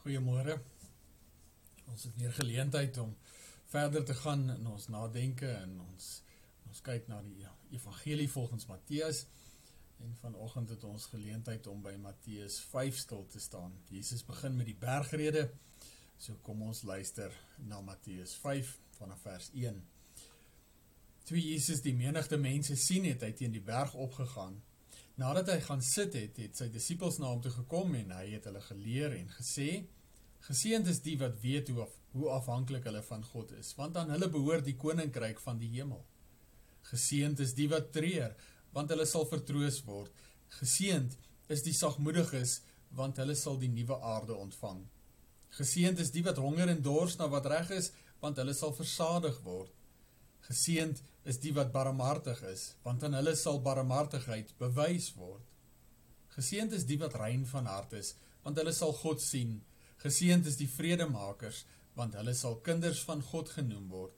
Goeiemôre. Ons het weer geleentheid om verder te gaan in ons nadenke en ons ons kyk na die evangelie volgens Matteus en vanoggend het ons geleentheid om by Matteus 5 stil te staan. Jesus begin met die bergrede. So kom ons luister na Matteus 5 vanaf vers 1. Toe Jesus die menigte mense sien het, hy teen die berg opgegaan Nadat hy gaan sit het, het sy disippels na hom toe gekom en hy het hulle geleer en gesê: Geseënd is die wat weet hoe af, hoe afhanklik hulle van God is, want aan hulle behoort die koninkryk van die hemel. Geseënd is die wat treur, want hulle sal vertroos word. Geseënd is die sagmoediges, want hulle sal die nuwe aarde ontvang. Geseënd is die wat honger en dors na wat reg is, want hulle sal versadig word. Geseend is die wat barmhartig is, want aan hulle sal barmhartigheid bewys word. Geseend is die wat rein van hart is, want hulle sal God sien. Geseend is die vredemakers, want hulle sal kinders van God genoem word.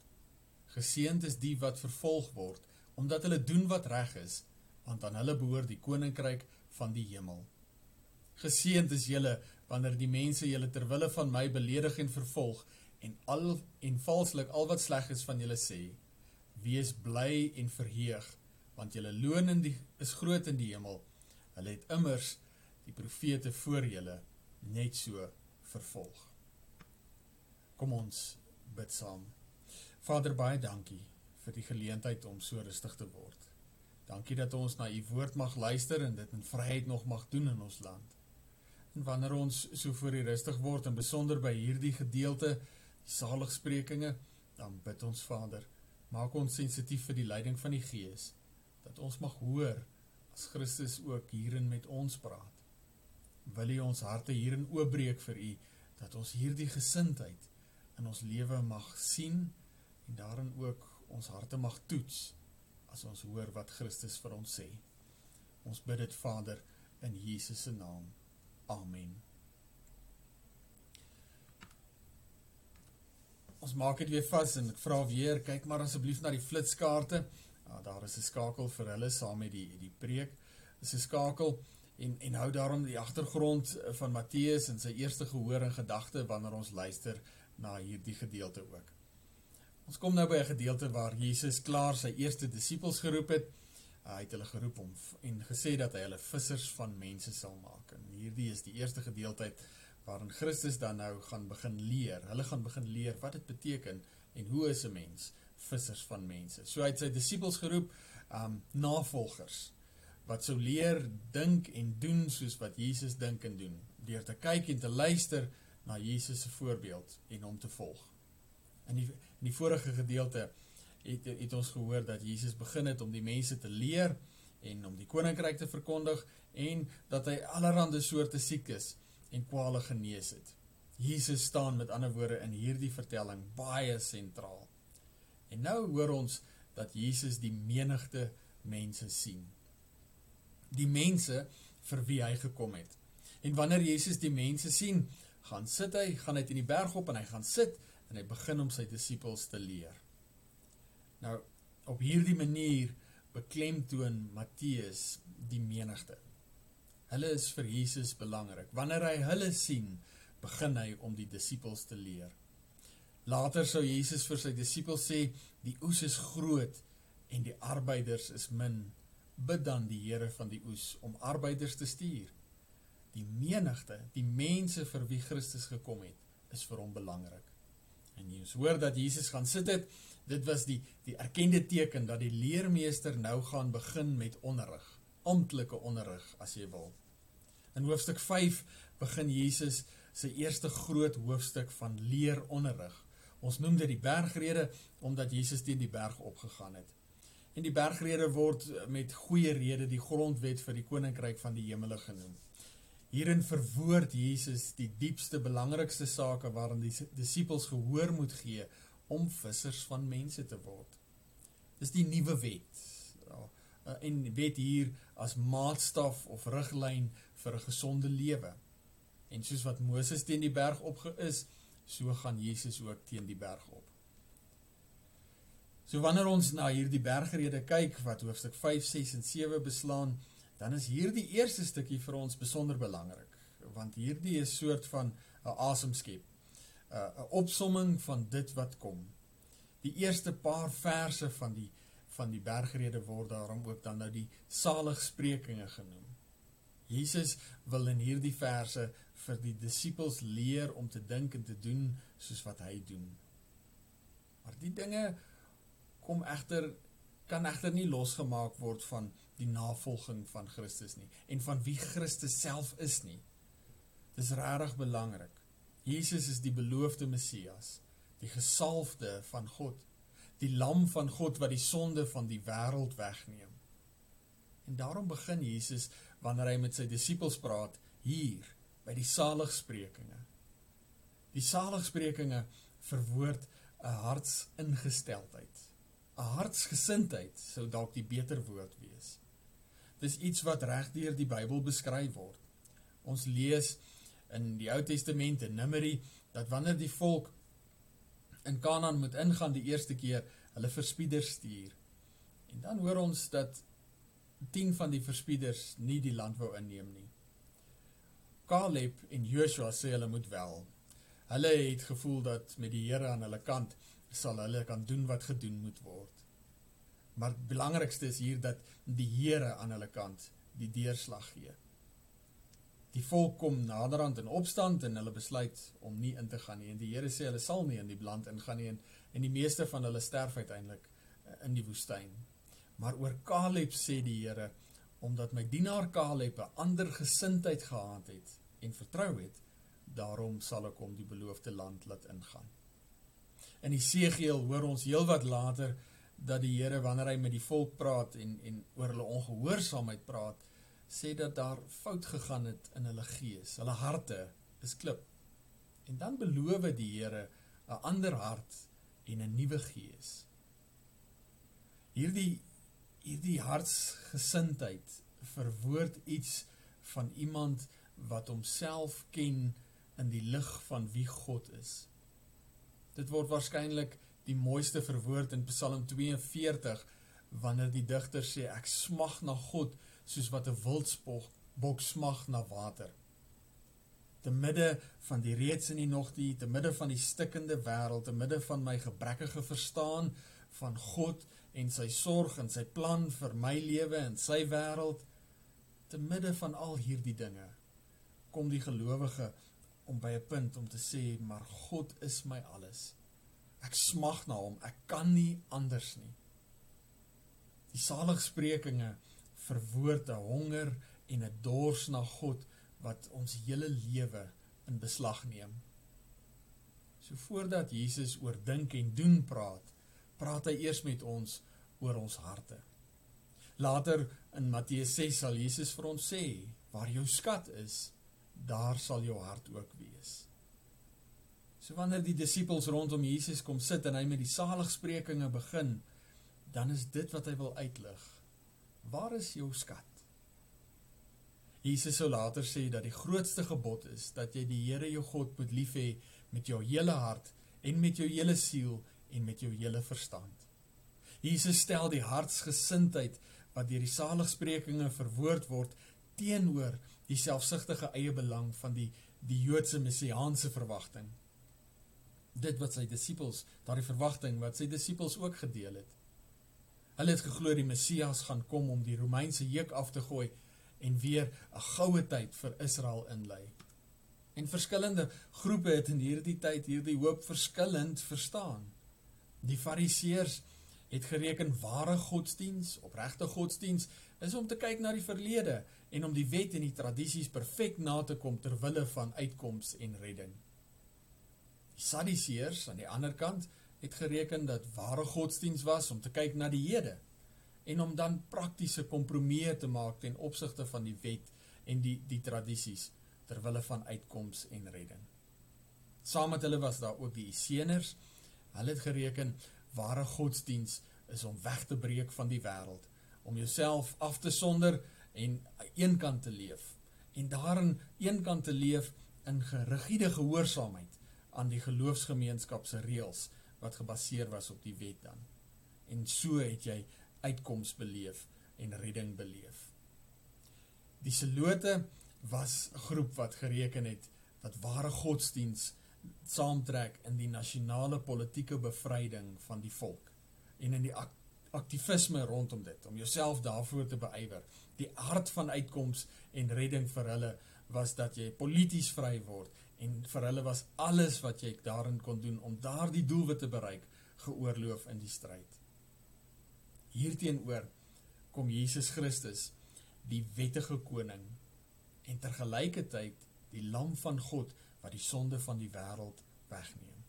Geseend is die wat vervolg word, omdat hulle doen wat reg is, want aan hulle behoort die koninkryk van die hemel. Geseend is julle wanneer die mense julle ter wille van my beledig en vervolg en al en valslik al wat sleg is van julle sê. Wees bly en verheug, want julle loon in die, is groot in die hemel. Hulle het immers die profete voor julle net so vervolg. Kom ons bid saam. Vader, baie dankie vir die geleentheid om so rustig te word. Dankie dat ons na u woord mag luister en dit in vryheid nog mag doen in ons land. En wanneer ons so voor u rustig word en besonder by hierdie gedeelte, die saligsprekinge, dan bid ons Vader, maak ons sensitief vir die leiding van die Gees, dat ons mag hoor as Christus ook hierin met ons praat. Wil U ons harte hierin oopbreek vir U, dat ons hierdie gesindheid in ons lewe mag sien en daarin ook ons harte mag toets as ons hoor wat Christus vir ons sê. Ons bid dit Vader in Jesus se naam. Amen. Ons maak dit weer vas en ek vra weer, kyk maar asseblief na die flitskaarte. Ah, daar is 'n skakel vir hulle saam met die die preek. Dis 'n skakel en en hou daarom die agtergrond van Matteus en sy eerste gehoor en gedagte wanneer ons luister na hierdie gedeelte ook. Ons kom nou by 'n gedeelte waar Jesus klaar sy eerste disippels geroep het. Hy het hulle geroep om en gesê dat hy hulle vissers van mense sal maak. En hierdie is die eerste gedeelte waarin Christus dan nou gaan begin leer. Hulle gaan begin leer wat dit beteken en hoe is 'n mens vissers van mense. So hy het sy disippels geroep, um navolgers wat sou leer dink en doen soos wat Jesus dink en doen, deur te kyk en te luister na Jesus voorbeeld en hom te volg. In die in die vorige gedeelte het het ons gehoor dat Jesus begin het om die mense te leer en om die koninkryk te verkondig en dat hy allerlei soorte siektes en kwale genees het. Jesus staan met ander woorde in hierdie vertelling baie sentraal. En nou hoor ons dat Jesus die menigte mense sien. Die mense vir wie hy gekom het. En wanneer Jesus die mense sien, gaan sit hy, gaan hy teen die berg op en hy gaan sit en hy begin om sy disippels te leer. Nou op hierdie manier beklemtoon Matteus die menigte. Hulle is vir Jesus belangrik. Wanneer hy hulle sien, begin hy om die disippels te leer. Later sou Jesus vir sy disippels sê, die oes is groot en die arbeiders is min. Bid dan die Here van die oes om arbeiders te stuur. Die menigte, die mense vir wie Christus gekom het, is vir hom belangrik. En jy hoor dat Jesus gaan sit het, dit was die die erkende teken dat die leermeester nou gaan begin met onderrig, amptelike onderrig as jy wil. In hoofstuk 5 begin Jesus sy eerste groot hoofstuk van leer onderrig. Ons noem dit die bergrede omdat Jesus teen die berg opgegaan het. En die bergrede word met goeie rede die grondwet vir die koninkryk van die hemele genoem. Hierin verwoord Jesus die diepste belangrikste sake waaraan die disippels gehoor moet gee om vissers van mense te word. Dis die nuwe wet. Ja, en wet hier as maatstaf of riglyn vir 'n gesonde lewe. En soos wat Moses teen die berg op is, so gaan Jesus ook teen die berg op. So wanneer ons na hierdie bergrede kyk wat hoofstuk 5, 6 en 7 beslaan, dan is hierdie eerste stukkie vir ons besonder belangrik, want hierdie is soort van 'n asemskep. 'n uh, 'n opsomming van dit wat kom. Die eerste paar verse van die van die bergrede word daarom ook dan nou die saligsprekinge genoem. Jesus wil in hierdie verse vir die disippels leer om te dink en te doen soos wat hy doen. Maar die dinge kom egter kan egter nie losgemaak word van die navolging van Christus nie en van wie Christus self is nie. Dis regtig belangrik. Jesus is die beloofde Messias, die gesalfde van God, die lam van God wat die sonde van die wêreld wegneem. En daarom begin Jesus wanneer hy met sy disippels praat hier by die saligsprekinge. Die saligsprekinge verwoord 'n hartsingesteldheid. 'n Hartsgesindheid sou dalk die beter woord wees. Dis iets wat regdeur die Bybel beskryf word. Ons lees in die Ou Testament in Numeri dat wanneer die volk in Kanaan moet ingaan die eerste keer, hulle verspieders stuur. En dan hoor ons dat 10 van die verspieders nie die land wou inneem nie. Caleb en Joshua sê hulle moet wel. Hulle het gevoel dat met die Here aan hulle kant sal hulle kan doen wat gedoen moet word. Maar die belangrikste is hier dat die Here aan hulle kant die deurslag gee. Die volk kom naderhand in opstand en hulle besluit om nie in te gaan nie. En die Here sê hulle sal nie in die land ingaan nie en, en die meeste van hulle sterf uiteindelik eh, in die woestyn. Maar oor Caleb sê die Here omdat my dienaar Caleb 'n ander gesindheid gehad het en vertrou het, daarom sal ek hom die beloofde land laat ingaan. In Esegiel hoor ons heelwat later dat die Here wanneer hy met die volk praat en en oor hulle ongehoorsaamheid praat, sê dat daar fout gegaan het in hulle gees. Hulle harte is klip. En dan beloof die Here 'n ander hart en 'n nuwe gees. Hierdie hierdie hartsgesindheid verwoord iets van iemand wat homself ken in die lig van wie God is. Dit word waarskynlik die mooiste verwoord in Psalm 42 wanneer die digter sê ek smag na God soos wat 'n wildspog bok smag na water. Te midde van die reeds en die nog die te midde van die stikkende wêreld, te midde van my gebrekkige verstaan van God en sy sorg en sy plan vir my lewe en sy wêreld te midde van al hierdie dinge kom die gelowige om by 'n punt om te sê maar God is my alles. Ek smag na hom. Ek kan nie anders nie. Die saligsprekinge verwoord 'n honger en 'n dors na God wat ons hele lewe in beslag neem. So voordat Jesus oor dink en doen praat praat hy eers met ons oor ons harte. Later in Matteus 6 sal Jesus vir ons sê, waar jou skat is, daar sal jou hart ook wees. So wanneer die disippels rondom Jesus kom sit en hy met die saligsprekinge begin, dan is dit wat hy wil uitlig. Waar is jou skat? Jesus sou later sê dat die grootste gebod is dat jy die Here jou God moet lief hê met jou hele hart en met jou hele siel en met jou hele verstand. Jesus stel die hartsgesindheid wat deur die saligsprekinge verwoord word teenoor die selfsugtige eie belang van die die Joodse messiaanse verwagting. Dit wat sy disippels, daardie verwagting wat sy disippels ook gedeel het. Hulle het geglo die Messias gaan kom om die Romeinse juk af te gooi en weer 'n goue tyd vir Israel inlei. En verskillende groepe het in hierdie tyd hierdie hoop verskillend verstaan. Die Fariseërs het gereken ware godsdiens, opregte godsdiens is om te kyk na die verlede en om die wet en die tradisies perfek na te kom ter wille van uitkoms en redding. Die Sadduseërs aan die ander kant het gereken dat ware godsdiens was om te kyk na die hede en om dan praktiese kompromieë te maak ten opsigte van die wet en die die tradisies ter wille van uitkoms en redding. Saam met hulle was daar ook die Esseners Hulle het gereken ware godsdiens is om weg te breek van die wêreld, om jouself af te sonder en eenkant te leef en daarin eenkant te leef in gerigiede gehoorsaamheid aan die geloofsgemeenskap se reëls wat gebaseer was op die wet dan. En so het jy uitkoms beleef en redding beleef. Die Selote was 'n groep wat gereken het dat ware godsdiens saamtrek in die nasionale politieke bevryding van die volk en in die aktivisme rondom dit om jouself daarvoor te beywer. Die hart van uitkoms en redding vir hulle was dat jy polities vry word en vir hulle was alles wat jy daarin kon doen om daardie doelwit te bereik geoorloof in die stryd. Hierteenoor kom Jesus Christus, die wettige koning en tergelykertyd die lam van God wat die sonde van die wêreld wegneem.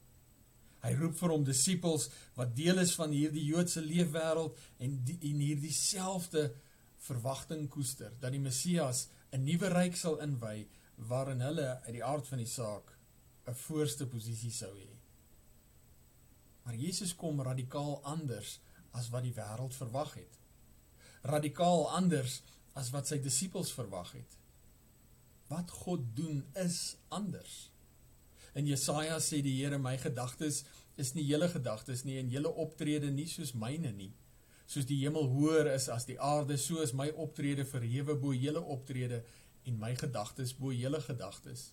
Hy roep vir hom disippels wat deel is van hierdie Joodse leefwêreld en die, en hierdie selfde verwagting koester dat die Messias 'n nuwe ryk sal inwy waarin hulle uit die aard van die saak 'n voorste posisie sou hê. Maar Jesus kom radikaal anders as wat die wêreld verwag het. Radikaal anders as wat sy disippels verwag het. Wat God doen is anders. In Jesaja sê die Here my gedagtes is nie julle gedagtes nie en julle optrede nie soos myne nie. Soos die hemel hoër is as die aarde, so is my optrede verhewe bo julle optrede en my gedagtes bo julle gedagtes.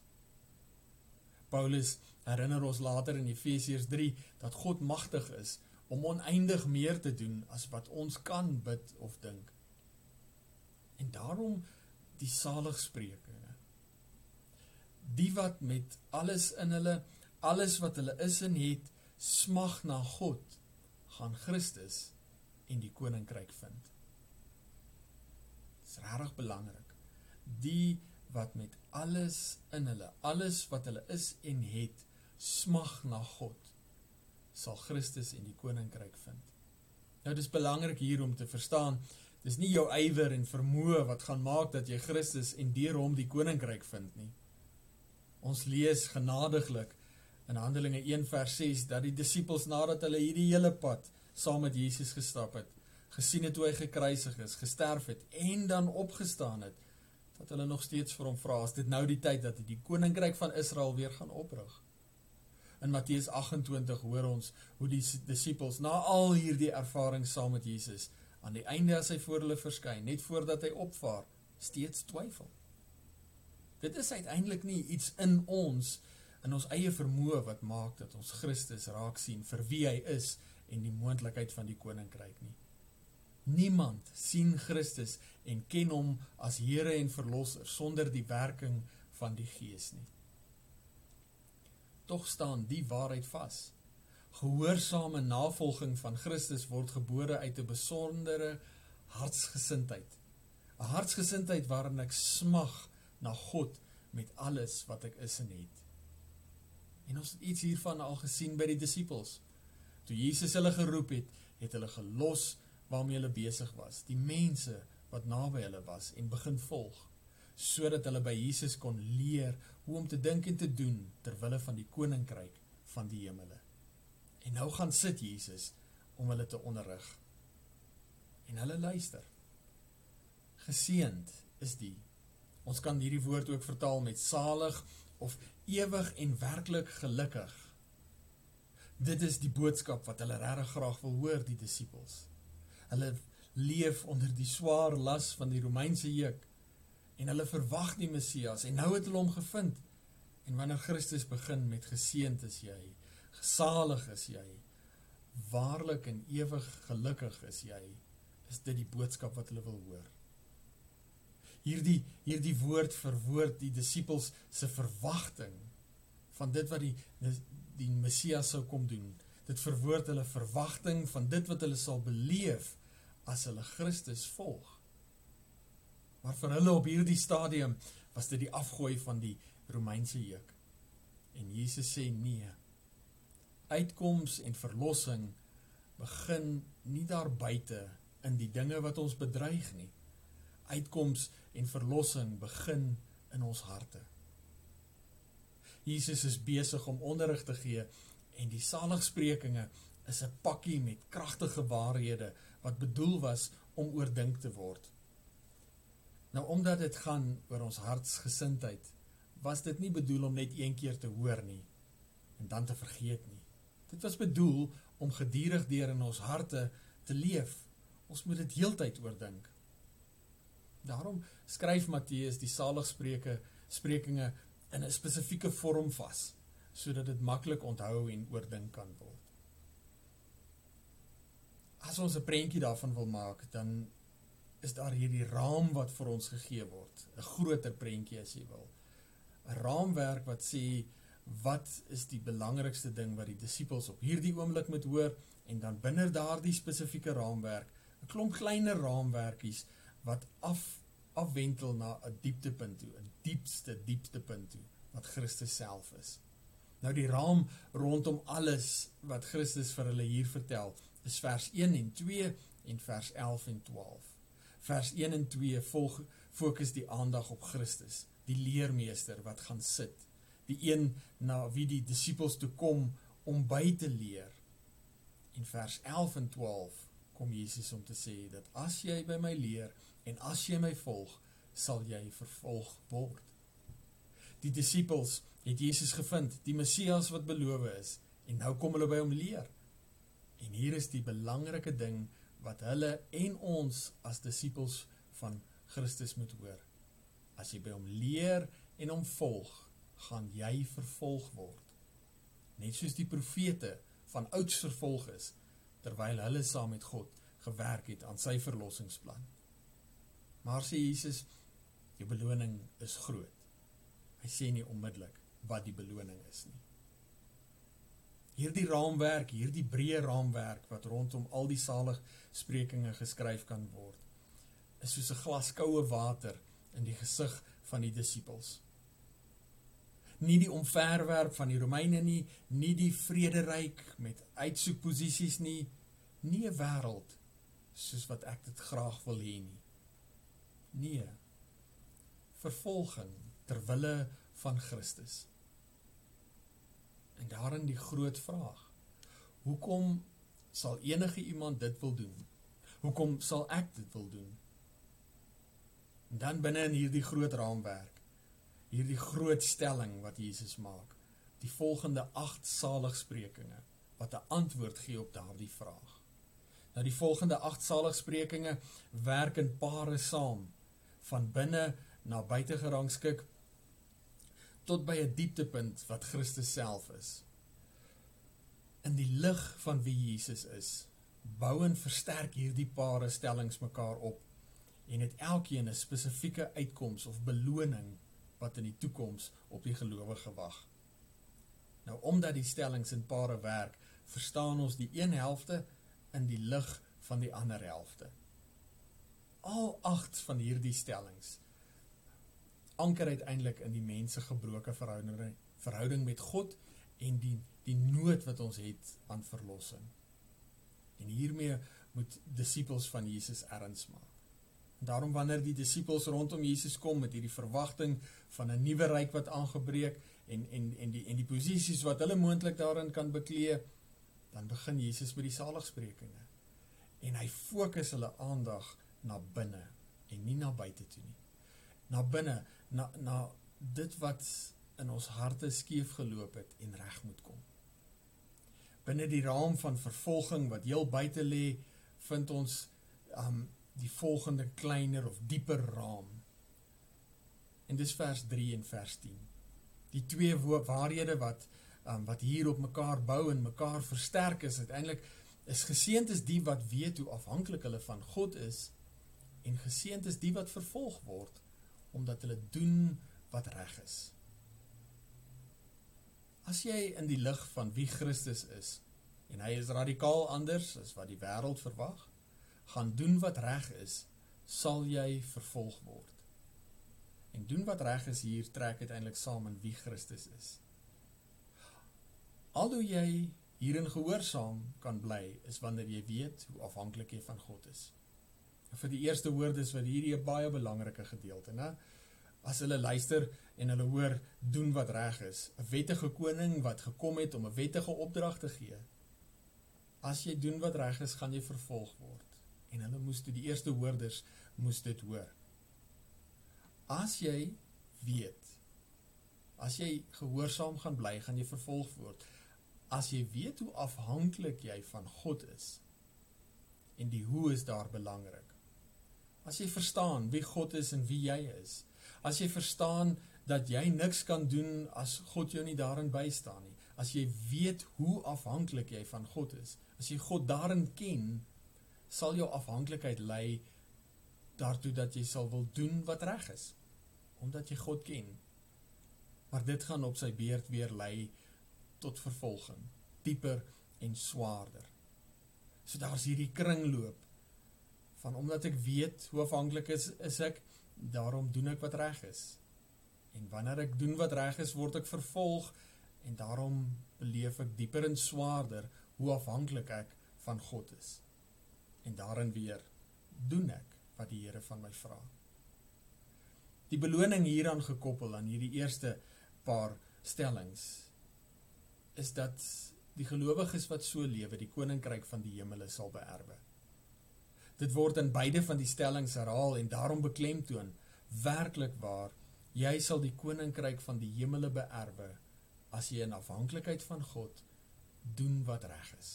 Paulus herinner ons later in Efesiërs 3 dat God magtig is om oneindig meer te doen as wat ons kan bid of dink. En daarom die saligspreuke die wat met alles in hulle, alles wat hulle is en het, smag na God, gaan Christus en die koninkryk vind. Dit is rarig belangrik. Die wat met alles in hulle, alles wat hulle is en het, smag na God, sal Christus en die koninkryk vind. Nou dis belangrik hier om te verstaan, dis nie jou ywer en vermoë wat gaan maak dat jy Christus en deur hom die koninkryk vind nie. Ons lees genadiglik in Handelinge 1 vers 6 dat die disippels nadat hulle hierdie hele pad saam met Jesus gestap het, gesien het hoe hy gekruisig is, gesterf het en dan opgestaan het, dat hulle nog steeds vir hom vra, is dit nou die tyd dat die koninkryk van Israel weer gaan oprig? In Matteus 28 hoor ons hoe die disippels na al hierdie ervaring saam met Jesus aan die einde as hy voor hulle verskyn, net voordat hy opvaar, steeds twyfel. Dit is uiteindelik nie iets in ons in ons eie vermoë wat maak dat ons Christus raak sien vir wie hy is en die moontlikheid van die koninkryk nie. Niemand sien Christus en ken hom as Here en verlosser sonder die werking van die Gees nie. Tog staan die waarheid vas. Gehoorsame navolging van Christus word gebore uit 'n besondere hartsgesindheid. 'n Hartsgesindheid waarin ek smag na God met alles wat ek is en het. En ons het iets hiervan al gesien by die disippels. Toe Jesus hulle geroep het, het hulle gelos waarmee hulle besig was, die mense wat naby hulle was en begin volg, sodat hulle by Jesus kon leer hoe om te dink en te doen ter wille van die koninkryk van die hemele. En nou gaan sit Jesus om hulle te onderrig. En hulle luister. Geseend is die Ons kan hierdie woord ook vertaal met salig of ewig en werklik gelukkig. Dit is die boodskap wat hulle regtig graag wil hoor, die disippels. Hulle leef onder die swaar las van die Romeinse juk en hulle verwag die Messias en nou het hulle hom gevind. En wanneer Christus begin met geseënd is jy, gesalig is jy, waarlik en ewig gelukkig is jy, is dit die boodskap wat hulle wil hoor hierdie hierdie woord verwoord die disippels se verwagting van dit wat die die Messias sou kom doen. Dit verwoord hulle verwagting van dit wat hulle sal beleef as hulle Christus volg. Maar vir hulle op hierdie stadium was dit die afgooi van die Romeinse juk. En Jesus sê nee. Uitkoms en verlossing begin nie daar buite in die dinge wat ons bedreig nie. Uitkoms en verlossing begin in ons harte. Jesus is besig om onderrig te gee en die saligsprekinge is 'n pakkie met kragtige waarhede wat bedoel was om oordink te word. Nou omdat dit gaan oor ons hartsgesindheid, was dit nie bedoel om net een keer te hoor nie en dan te vergeet nie. Dit was bedoel om gedurig deur in ons harte te leef. Ons moet dit heeltyd oordink. Daarom skryf Matteus die saligspreuke sprekinge in 'n spesifieke vorm vas sodat dit maklik onthou en oordink kan word. As ons 'n prentjie daarvan wil maak, dan is daar hierdie raam wat vir ons gegee word, 'n groter prentjie as jy wil. 'n Raamwerk wat sê wat is die belangrikste ding wat die disippels op hierdie oomblik moet hoor en dan binne daardie spesifieke raamwerk 'n klomp kleiner raamwerkies wat af afwentel na 'n dieptepunt toe, 'n diepste dieptepunt toe wat Christus self is. Nou die raam rondom alles wat Christus vir hulle hier vertel, is vers 1 en 2 en vers 11 en 12. Vers 1 en 2 volg fokus die aandag op Christus, die leermeester wat gaan sit, die een na wie die disippels toe kom om by te leer. In vers 11 en 12 kom Jesus om te sê dat as jy by my leer en as jy my volg, sal jy vervolg word. Die disippels het Jesus gevind, die Messias wat beloof is, en nou kom hulle by hom leer. En hier is die belangrike ding wat hulle en ons as disippels van Christus moet hoor. As jy by hom leer en hom volg, gaan jy vervolg word. Net soos die profete van ouds vervolg is terwyl hulle saam met God gewerk het aan sy verlossingsplan. Maar sê Jesus, jou beloning is groot. Hy sê nie onmiddellik wat die beloning is nie. Hierdie raamwerk, hierdie breë raamwerk wat rondom al die saligsprekinge geskryf kan word, is soos 'n glas koue water in die gesig van die disippels. Nie die omverwerp van die Romeine nie, nie die vrederyk met uitsoekposisies nie, nie 'n wêreld soos wat ek dit graag wil hê nie. Nee. Vervolging ter wille van Christus. En daarin die groot vraag. Hoekom sal enige iemand dit wil doen? Hoekom sal ek dit wil doen? En dan binne in hierdie groot raamwerk, hierdie groot stelling wat Jesus maak, die volgende 8 saligsprekinge wat 'n antwoord gee op daardie vraag. Nou die volgende 8 saligsprekinge werk in pare saam van binne na buite gerangskik tot by 'n dieptepunt wat Christus self is. In die lig van wie Jesus is, bou en versterk hierdie pare stellings mekaar op en het elkeen 'n spesifieke uitkoms of beloning wat in die toekoms op die gelowige wag. Nou omdat die stellings in pare werk, verstaan ons die een helfte in die lig van die ander helfte. Al agt van hierdie stellings anker uiteindelik in die mense gebroke verhouding verhouding met God en die die nood wat ons het aan verlossing. En hiermee moet disippels van Jesus erns maak. En daarom wanneer die disippels rondom Jesus kom met hierdie verwagting van 'n nuwe ryk wat aangebreek en en en die en die posisies wat hulle moontlik daarin kan beklee, dan begin Jesus met die saligsprekinge. En hy fokus hulle aandag na binne en nie na buite toe nie. Na binne, na na dit wat in ons harte skeef geloop het en reg moet kom. Binne die raam van vervolging wat heel buite lê, vind ons um die volgende kleiner of dieper raam. En dis vers 3 en vers 10. Die twee waarhede wat um, wat hier op mekaar bou en mekaar versterk is uiteindelik is geseënd is die wat weet hoe afhanklik hulle van God is en geseënd is die wat vervolg word omdat hulle doen wat reg is. As jy in die lig van wie Christus is en hy is radikaal anders as wat die wêreld verwag, gaan doen wat reg is, sal jy vervolg word. En doen wat reg is hier trek uiteindelik saam in wie Christus is. Alhoewel jy hierin gehoorsaam kan bly, is wanneer jy weet hoe afhanklik jy van God is. Vir die eerste woordes wat hierdie 'n baie belangrike gedeelte, né? As hulle luister en hulle hoor doen wat reg is, 'n wettige koning wat gekom het om 'n wettige opdrag te gee. As jy doen wat reg is, gaan jy vervolg word. En hulle moes toe die eerste woorders moes dit hoor. As jy weet as jy gehoorsaam gaan bly, gaan jy vervolg word as jy weet hoe afhanklik jy van God is en die hoe is daar belangrik. As jy verstaan wie God is en wie jy is, as jy verstaan dat jy niks kan doen as God jou nie daarin bystaan nie. As jy weet hoe afhanklik jy van God is, as jy God daarin ken, sal jou afhanklikheid lei daartoe dat jy sal wil doen wat reg is, omdat jy God ken. Maar dit gaan op sy beurt weer lei tot vervolging, dieper en swaarder. So daar's hierdie kringloop van omdat ek weet hoe afhanklik is is ek, daarom doen ek wat reg is. En wanneer ek doen wat reg is, word ek vervolg en daarom beleef ek dieper en swaarder hoe afhanklik ek van God is. En daarin weer doen ek wat die Here van my vra. Die beloning hieraan gekoppel aan hierdie eerste paar stellings is dat die gelowiges wat so lewe, die koninkryk van die hemele sal beerwe. Dit word in beide van die stellings herhaal en daarom beklemtoon werklik waar jy sal die koninkryk van die hemele beerwe as jy in afhanklikheid van God doen wat reg is.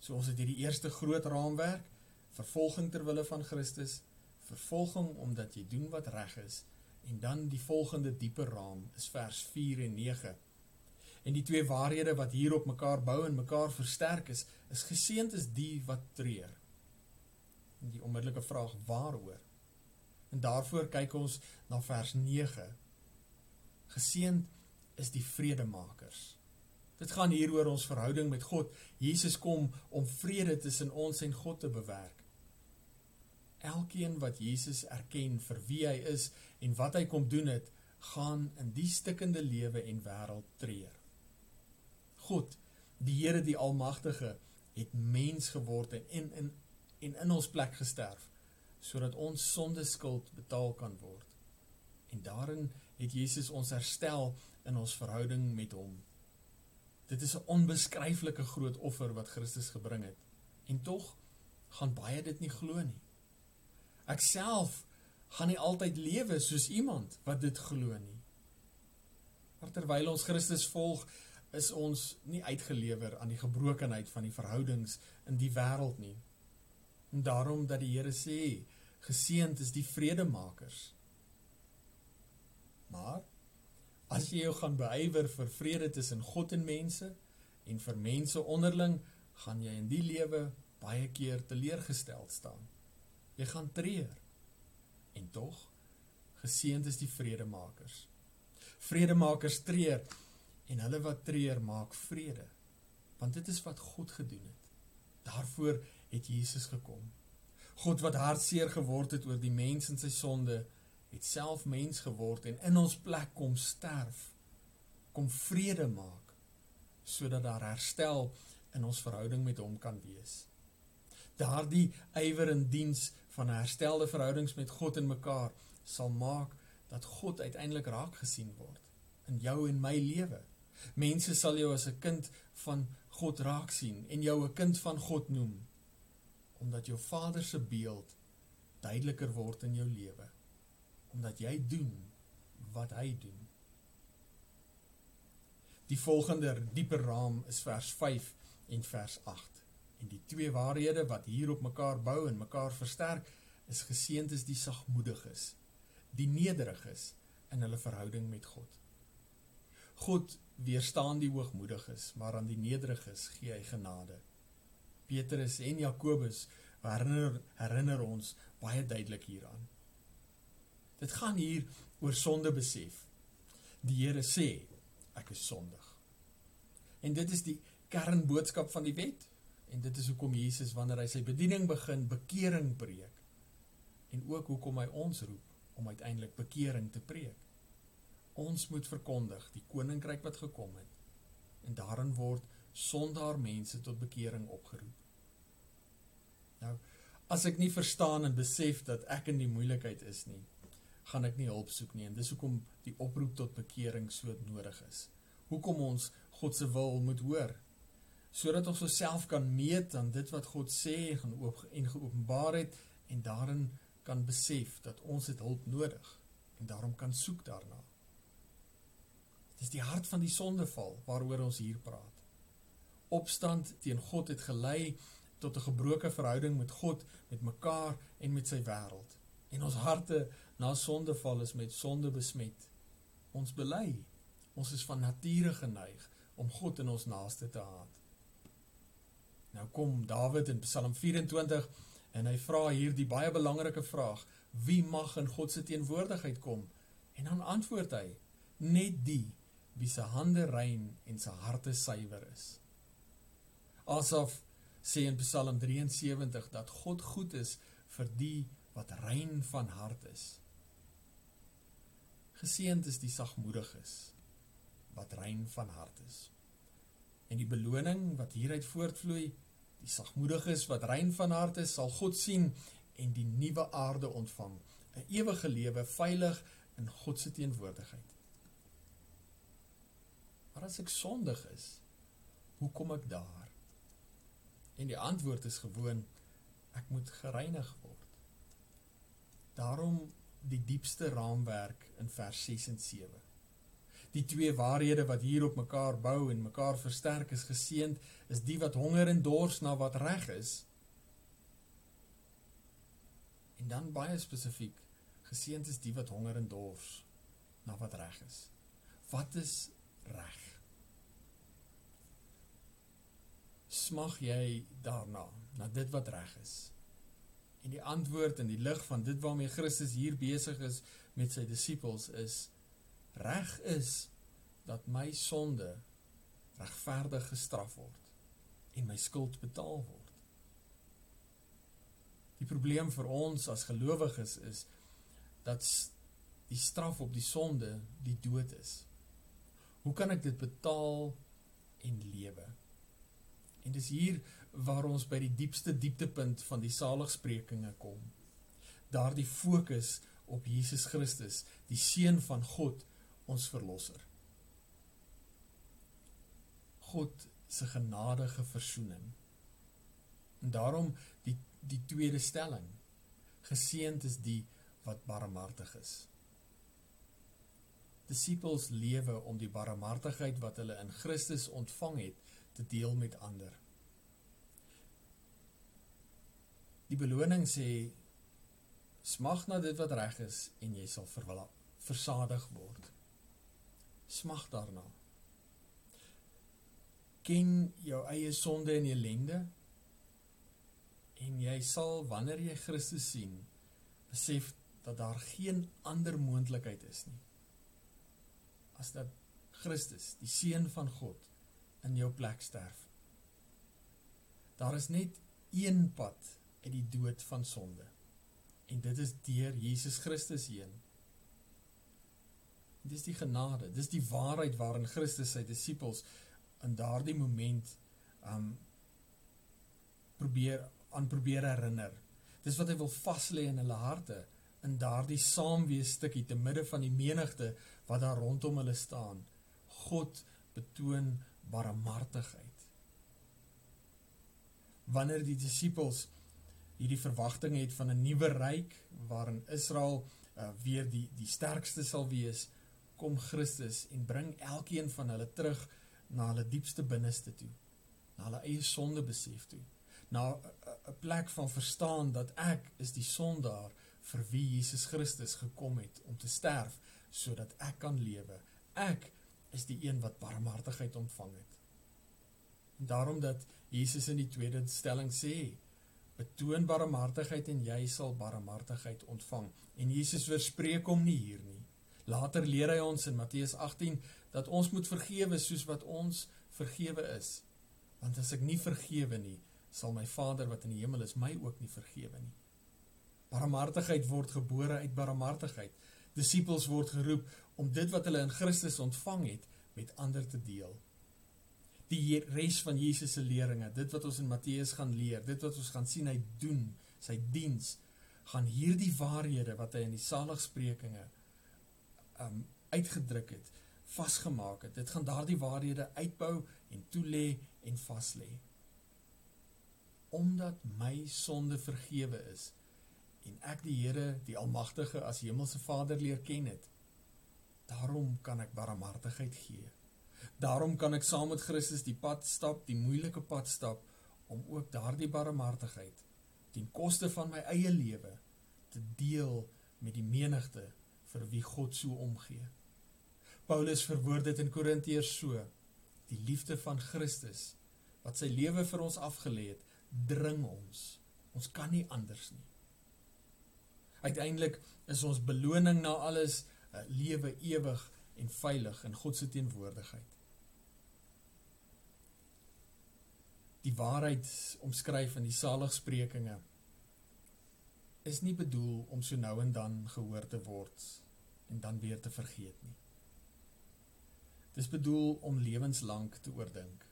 So ons het hierdie eerste groot raamwerk, vervolging ter wille van Christus, vervolging omdat jy doen wat reg is en dan die volgende dieper raam is vers 4 en 9. En die twee waarhede wat hier op mekaar bou en mekaar versterk is, is geseend is die wat treur. En die onmiddellike vraag waaroor? En daarvoor kyk ons na vers 9. Geseend is die vredemakers. Dit gaan hier oor ons verhouding met God. Jesus kom om vrede tussen ons en God te bewerk. Elkeen wat Jesus erken vir wie hy is en wat hy kom doen het, gaan in die stikkende lewe en wêreld treur. God, die Here die Almagtige, het mens geword en in in en in ons plek gesterf sodat ons sonde skuld betaal kan word. En daarin het Jesus ons herstel in ons verhouding met hom. Dit is 'n onbeskryflike groot offer wat Christus gebring het. En tog gaan baie dit nie glo nie. Ek self gaan nie altyd lewe soos iemand wat dit glo nie. Maar terwyl ons Christus volg, is ons nie uitgelewer aan die gebrokenheid van die verhoudings in die wêreld nie. En daarom dat die Here sê, geseënd is die vredemakers. Maar as jy jou gaan beywer vir vrede tussen God en mense en vir mense onderling, gaan jy in die lewe baie keer teleurgesteld staan. Jy gaan treur. En tog geseënd is die vredemakers. Vredemakers treur en hulle wat treur maak vrede. Want dit is wat God gedoen het. Daarvoor het Jesus gekom. God wat hartseer geword het oor die mens en sy sonde, het self mens geword en in ons plek kom sterf, kom vrede maak sodat daar herstel in ons verhouding met hom kan wees. Daardie ywer in diens van herstelde verhoudings met God en mekaar sal maak dat God uiteindelik raak gesien word in jou en my lewe. Mense sal jou as 'n kind van God raak sien en jou 'n kind van God noem omdat jou Vader se beeld duideliker word in jou lewe omdat jy doen wat hy doen. Die volgende dieper raam is vers 5 en vers 8. En die twee waarhede wat hier op mekaar bou en mekaar versterk is geseënd is die sagmoediges, die nederiges in hulle verhouding met God. God weerstaan die hoogmoediges, maar aan die nederiges gee hy genade. Petrus en Jakobus herinner herinner ons baie duidelik hieraan. Dit gaan hier oor sonde besef. Die Here sê ek is sondig. En dit is die kernboodskap van die wet en dit is hoekom Jesus wanneer hy sy bediening begin bekering preek en ook hoekom hy ons roep om uiteindelik bekering te preek. Ons moet verkondig die koninkryk wat gekom het. En daarin word sondaar mense tot bekering opgeroep. Nou, as ek nie verstaan en besef dat ek in die moeilikheid is nie, gaan ek nie hulp soek nie en dis hoekom die oproep tot bekering so nodig is. Hoekom ons God se wil moet hoor sodat ons osself kan meet aan dit wat God sê en oop en geopenbaar het en daarin kan besef dat ons dit hulp nodig en daarom kan soek daarna. Dis die hart van die sondeval waaroor ons hier praat. Opstand teen God het gelei tot 'n gebroke verhouding met God, met mekaar en met sy wêreld. En ons harte na sondeval is met sonde besmet. Ons bely. Ons is van nature geneig om God in ons naaste te haat. Nou kom Dawid in Psalm 24 en hy vra hier die baie belangrike vraag: Wie mag in God se teenwoordigheid kom? En dan antwoord hy: Net die wie se hande rein en se harte suiwer is. Asof sê in Psalm 73 dat God goed is vir die wat rein van hart is. Geseënd is die sagmoediges wat rein van hart is. En die beloning wat hieruit voortvloei, die sagmoediges wat rein van hart is, sal God sien en die nuwe aarde ontvang, 'n ewige lewe veilig in God se teenwoordigheid. Maar as ek sondig is, hoe kom ek daar? En die antwoord is gewoon ek moet gereinig word. Daarom die diepste raamwerk in vers 6 en 7. Die twee waarhede wat hier op mekaar bou en mekaar versterk is geseend is die wat honger en dors na wat reg is. En dan baie spesifiek, geseend is die wat honger en dors na wat reg is. Wat is reg? Smag jy daarna, na dit wat reg is? En die antwoord in die lig van dit waarmee Christus hier besig is met sy disippels is reg is dat my sonde regverdig gestraf word en my skuld betaal word. Die probleem vir ons as gelowiges is dat die straf op die sonde die dood is. Hoe kan ek dit betaal en lewe? En dis hier waar ons by die diepste dieptepunt van die saligsprekinge kom. Daardie fokus op Jesus Christus, die seun van God, ons verlosser. God se genadige verzoening. En daarom die die tweede stelling. Geseend is die wat barmhartig is. Disippels lewe om die barmhartigheid wat hulle in Christus ontvang het te deel met ander. Die beloning sê smag na dit wat reg is en jy sal versadig word. Smag daarna. Ken jou eie sonde en ellende en jy sal wanneer jy Christus sien besef dat daar geen ander moontlikheid is nie as dat Christus, die seun van God, in jou plek sterf. Daar is net een pad uit die dood van sonde. En dit is deur Jesus Christus heen. Dis die genade, dis die waarheid waarin Christus sy disippels in daardie moment um probeer aan probeer herinner. Dis wat hy wil vas lê in hulle harte in daardie saamwees stukkie te midde van die menigte wat daar rondom hulle staan. God betoon barmhartigheid. Wanneer die disippels hierdie verwagting het van 'n nuwe ryk waarin Israel uh, weer die die sterkste sal wees, kom Christus en bring elkeen van hulle terug na hulle diepste binneste toe, na hulle eie sonde besef toe, na 'n plek van verstaan dat ek is die sondaar vir wie Jesus Christus gekom het om te sterf sodat ek kan lewe. Ek is die een wat barmhartigheid ontvang het. En daarom dat Jesus in die tweede stelling sê, betoon barmhartigheid en jy sal barmhartigheid ontvang. En Jesus weerspreek hom nie hier nie. Later leer hy ons in Matteus 18 dat ons moet vergewe soos wat ons vergewe is. Want as ek nie vergewe nie, sal my Vader wat in die hemel is my ook nie vergewe nie. Barmhartigheid word gebore uit barmhartigheid. Disippels word geroep om dit wat hulle in Christus ontvang het met ander te deel die res van Jesus se leringe, dit wat ons in Matteus gaan leer, dit wat ons gaan sien hy doen, sy diens, gaan hierdie waarhede wat hy in die saligsprekinge um uitgedruk het, vasgemaak het. Dit gaan daardie waarhede uitbou en toelê en vaslê. Omdat my sonde vergewe is en ek die Here, die Almagtige as Hemelse Vader leer ken het, daarom kan ek barmhartigheid gee Daarom kan ek saam met Christus die pad stap, die moeilike pad stap om ook daardie barmhartigheid ten koste van my eie lewe te deel met die menigte vir wie God so omgee. Paulus verwoord dit in Korintiërs so: Die liefde van Christus wat sy lewe vir ons afgelê het, dring ons. Ons kan nie anders nie. Uiteindelik is ons beloning na alles 'n lewe ewig en veilig in God se teenwoordigheid. Die waarheid omskryf in die saligsprekinge is nie bedoel om so nou en dan gehoor te word en dan weer te vergeet nie. Dit is bedoel om lewenslank te oordink.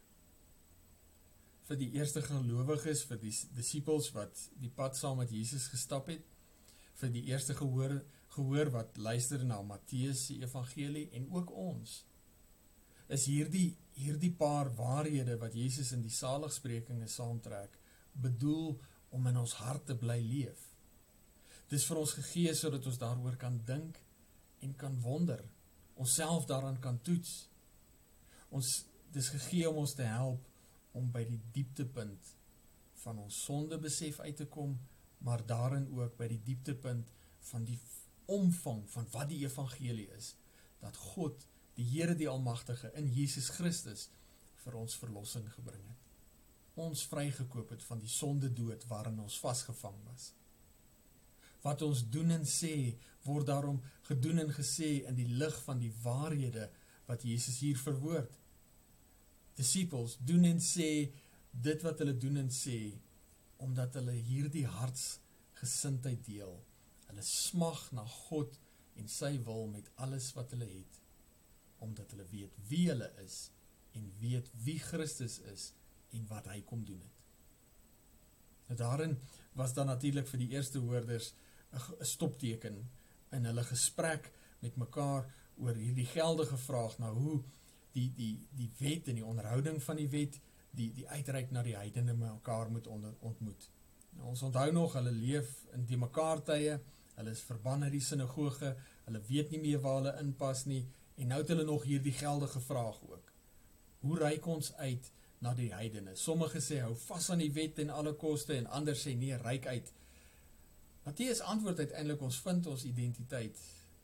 Vir die eerste gelowiges, vir die disippels wat die pad saam met Jesus gestap het, vir die eerste gehoor gehoor wat luister na Matteus se evangelie en ook ons is hierdie hierdie paar waarhede wat Jesus in die saligsprekinge saamtrek bedoel om in ons harte bly leef. Dis vir ons gegee sodat ons daaroor kan dink en kan wonder, onsself daaraan kan toets. Ons dis gegee om ons te help om by die dieptepunt van ons sonde besef uit te kom, maar daarin ook by die dieptepunt van die omvang van wat die evangelie is, dat God, die Here die Almagtige in Jesus Christus vir ons verlossing gebring het. Ons vrygekoop het van die sonde dood waarin ons vasgevang was wat ons doen en sê word daarom gedoen en gesê in die lig van die waarhede wat Jesus hier verwoord. Disippels doen en sê dit wat hulle doen en sê omdat hulle hierdie hartsgesindheid deel. Hulle smag na God en sy wil met alles wat hulle het omdat hulle weet wie hulle is en weet wie Christus is en wat hy kom doen het. Nou daarin was dan natuurlik vir die eerste hoorders 'n stopteken in hulle gesprek met mekaar oor hierdie geldige vraag na hoe die die die wet en die onderhouding van die wet die die uitreik na die heidene mekaar moet onder, ontmoet. Nou, ons onthou nog hulle leef in die mekaar tye, hulle is verban uit die sinagoge, hulle weet nie meer waar hulle inpas nie en nou het hulle nog hierdie geldige vraag ook. Hoe reik ons uit na die heidene? Sommige sê hou vas aan die wet en alle koste en ander sê nee, reik uit Matteus antwoord uiteindelik ons vind ons identiteit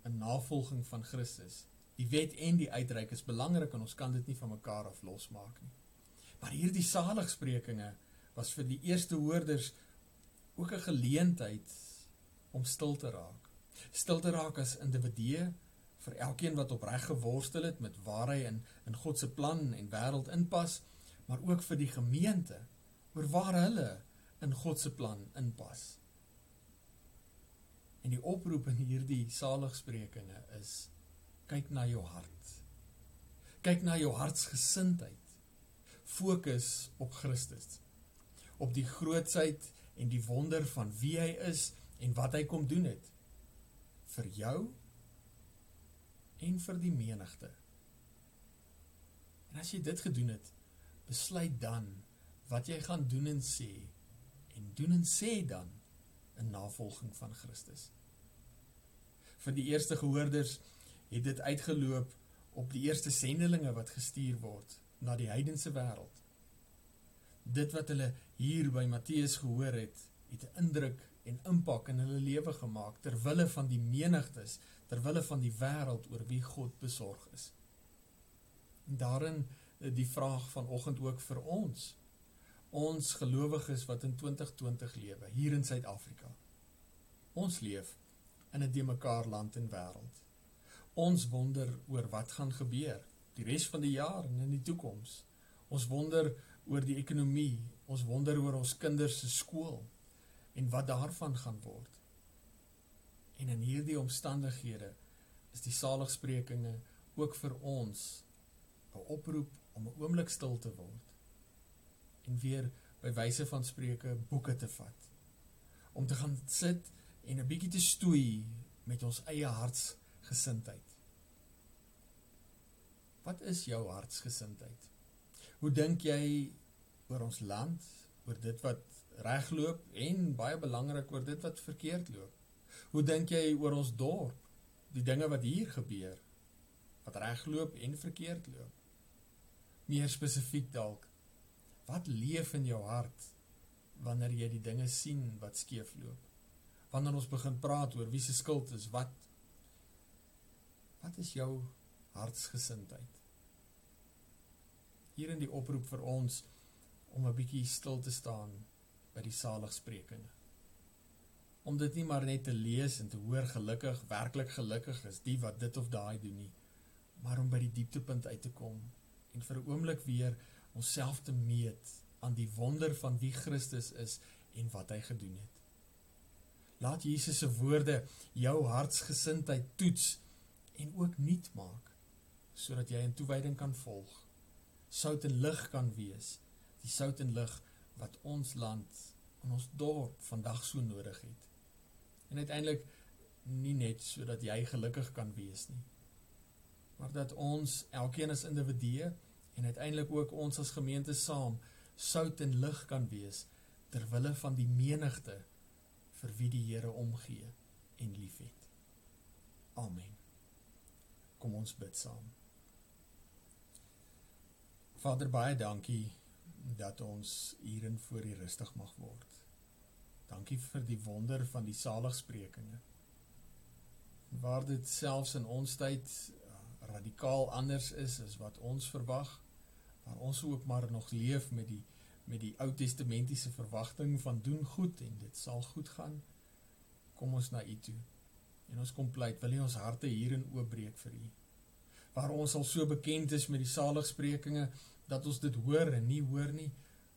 in navolging van Christus. Die wet en die uitreik is belangrik en ons kan dit nie van mekaar af losmaak nie. Maar hierdie saligsprekinge was vir die eerste hoorders ook 'n geleentheid om stil te raak. Stil te raak as individue vir elkeen wat opreg geworstel het met waar hy in in God se plan en wêreld inpas, maar ook vir die gemeente oor waar hulle in God se plan inpas. En die oproep in hierdie saligsprekinge is kyk na jou hart. Kyk na jou hartsgesindheid. Fokus op Christus. Op die grootsheid en die wonder van wie hy is en wat hy kom doen het vir jou en vir die menigte. En as jy dit gedoen het, besluit dan wat jy gaan doen en sê en doen en sê dan in navolging van Christus. Vir die eerste gehoorders het dit uitgeloop op die eerste sendelinge wat gestuur word na die heidense wêreld. Dit wat hulle hier by Matteus gehoor het, het 'n indruk en impak in hulle lewe gemaak ter wille van die menigtes, ter wille van die wêreld oor wie God besorg is. En daarin eh, die vraag vanoggend ook vir ons ons gelowiges wat in 2020 lewe hier in Suid-Afrika. Ons leef in 'n de mekaar land en wêreld. Ons wonder oor wat gaan gebeur die res van die jaar en in die toekoms. Ons wonder oor die ekonomie, ons wonder oor ons kinders se skool en wat daarvan gaan word. En in hierdie omstandighede is die saligsprekinge ook vir ons 'n oproep om 'n oomblik stil te word en weer by wyse van spreuke boeke te vat om te gaan sit en 'n bietjie te stoei met ons eie hartsgesindheid. Wat is jou hartsgesindheid? Hoe dink jy oor ons land, oor dit wat regloop en baie belangrik oor dit wat verkeerd loop? Hoe dink jy oor ons dorp, die dinge wat hier gebeur, wat regloop en verkeerd loop? Meer spesifiek dalk Wat leef in jou hart wanneer jy die dinge sien wat skeefloop? Wanneer ons begin praat oor wie se skuld is, wat wat is jou hartsgesindheid? Hier in die oproep vir ons om 'n bietjie stil te staan by die saligsprekinge. Om dit nie maar net te lees en te hoor gelukkig, werklik gelukkig is die wat dit of daai doen nie, maar om by die dieptepunt uit te kom en vir 'n oomblik weer onsself te meet aan die wonder van wie Christus is en wat hy gedoen het. Laat Jesus se woorde jou hartsgesindheid toets en ook nuut maak sodat jy in toewyding kan volg. Sout en lig kan wees, die sout en lig wat ons land en ons dorp vandag so nodig het. En uiteindelik nie net sodat jy gelukkig kan wees nie, maar dat ons elkeen as individue en uiteindelik ook ons as gemeente saam sout en lig kan wees ter wille van die menigte vir wie die Here omgee en liefhet. Amen. Kom ons bid saam. Vader baie dankie dat ons hierin voor U rustig mag word. Dankie vir die wonder van die saligsprekinge. Waar dit selfs in ons tyd uh, radikaal anders is as wat ons verwag, waar ons ook maar nog leef met die met die Ou Testamentiese verwagting van doen goed en dit sal goed gaan. Kom ons na U toe. En ons kom pleit, wil U ons harte hierin oopbreek vir U. Waar ons al so bekend is met die saligsprekinge dat ons dit hoor en nie hoor nie,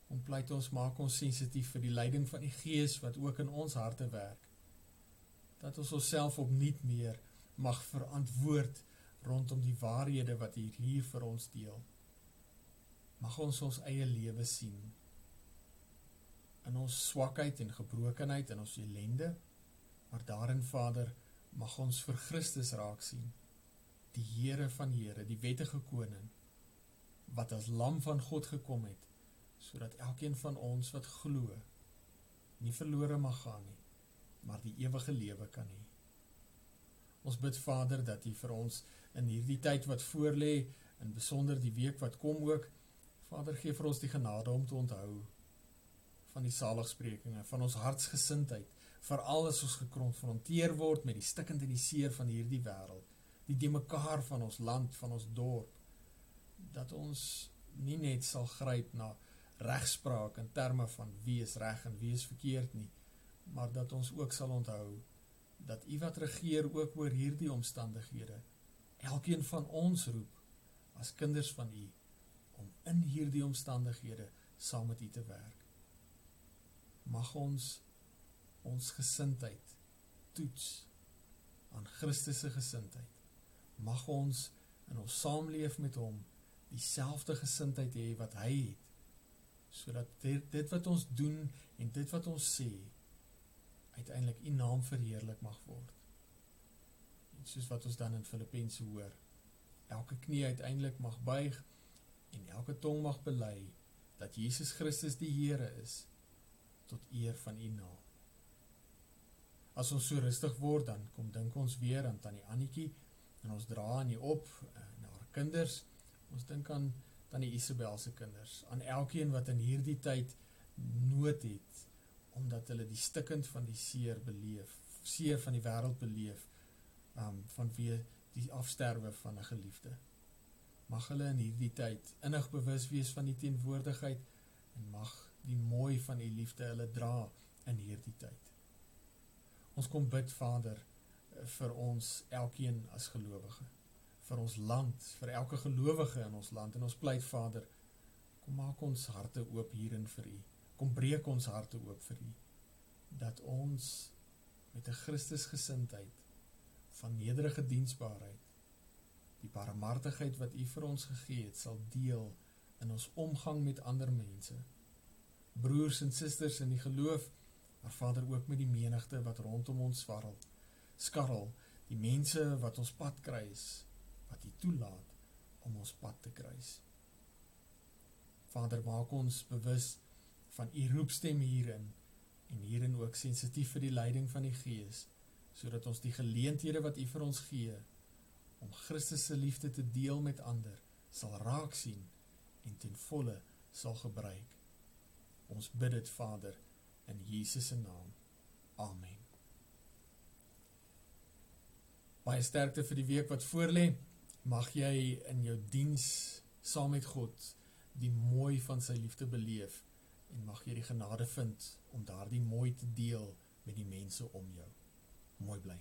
om pleit ons maak ons sensitief vir die leiding van die Gees wat ook in ons harte werk. Dat ons onsself opnuut meer mag verantwoord rondom die waarhede wat U hier vir ons deel. Mag ons ons eie lewe sien. In ons swakheid en gebrokenheid en ons ellende maar daarin Vader mag ons vir Christus raak sien die Here van Here die wettige koning wat as lam van God gekom het sodat elkeen van ons wat glo nie verlore mag gaan nie maar die ewige lewe kan hê. Ons bid Vader dat U vir ons in hierdie tyd wat voorlê in besonder die week wat kom ook Vader gee vir ons die genade om te onthou van die saligsprekinge, van ons hartsgesindheid, veral as ons gekonfronteer word met die stikkend en die seer van hierdie wêreld, die die mekaar van ons land, van ons dorp, dat ons nie net sal gryp na regspraak in terme van wie is reg en wie is verkeerd nie, maar dat ons ook sal onthou dat U wat regeer ook oor hierdie omstandighede, elkeen van ons roep as kinders van U om in hierdie omstandighede saam met U te werk. Mag ons ons gesindheid toets aan Christus se gesindheid. Mag ons in ons saamleef met hom dieselfde gesindheid hê wat hy het sodat dit, dit wat ons doen en dit wat ons sê uiteindelik u naam verheerlik mag word. En soos wat ons dan in Filippense hoor, elke knie uiteindelik mag buig en elke tong mag bely dat Jesus Christus die Here is tot eer van U naam. As ons so rustig word dan kom dink ons weer aan tannie Annetjie en ons dra aan die op na haar kinders. Ons dink aan tannie Isabel se kinders, aan elkeen wat in hierdie tyd nood het omdat hulle die stikkend van die seer beleef, seer van die wêreld beleef, um van wie die afsterwe van 'n geliefde mag hulle in hierdie tyd innig bewus wees van die teenwoordigheid en mag die mooi van u liefde hulle dra in hierdie tyd. Ons kom bid Vader vir ons elkeen as gelowige, vir ons land, vir elke gelowige in ons land en ons pleit Vader, kom maak ons harte oop hierin vir u. Kom breek ons harte oop vir u dat ons met 'n Christusgesindheid van nederige diensbaarheid die barmhartigheid wat U vir ons gegee het, sal deel in ons omgang met ander mense. Broers en susters in die geloof, maar Vader ook met die menigte wat rondom ons swarrel. Skarrel, die mense wat ons pad kruis, wat U toelaat om ons pad te kruis. Vader, maak ons bewus van U roepstem hierin en hierin ook sensitief vir die leiding van die Gees, sodat ons die geleenthede wat U vir ons gee, om Christus se liefde te deel met ander, sal raak sien en ten volle sal gebruik. Ons bid dit Vader in Jesus se naam. Amen. Baie sterkte vir die week wat voorlê. Mag jy in jou diens saam met God die mooi van sy liefde beleef en mag jy die genade vind om daardie mooi te deel met die mense om jou. Mooi bly.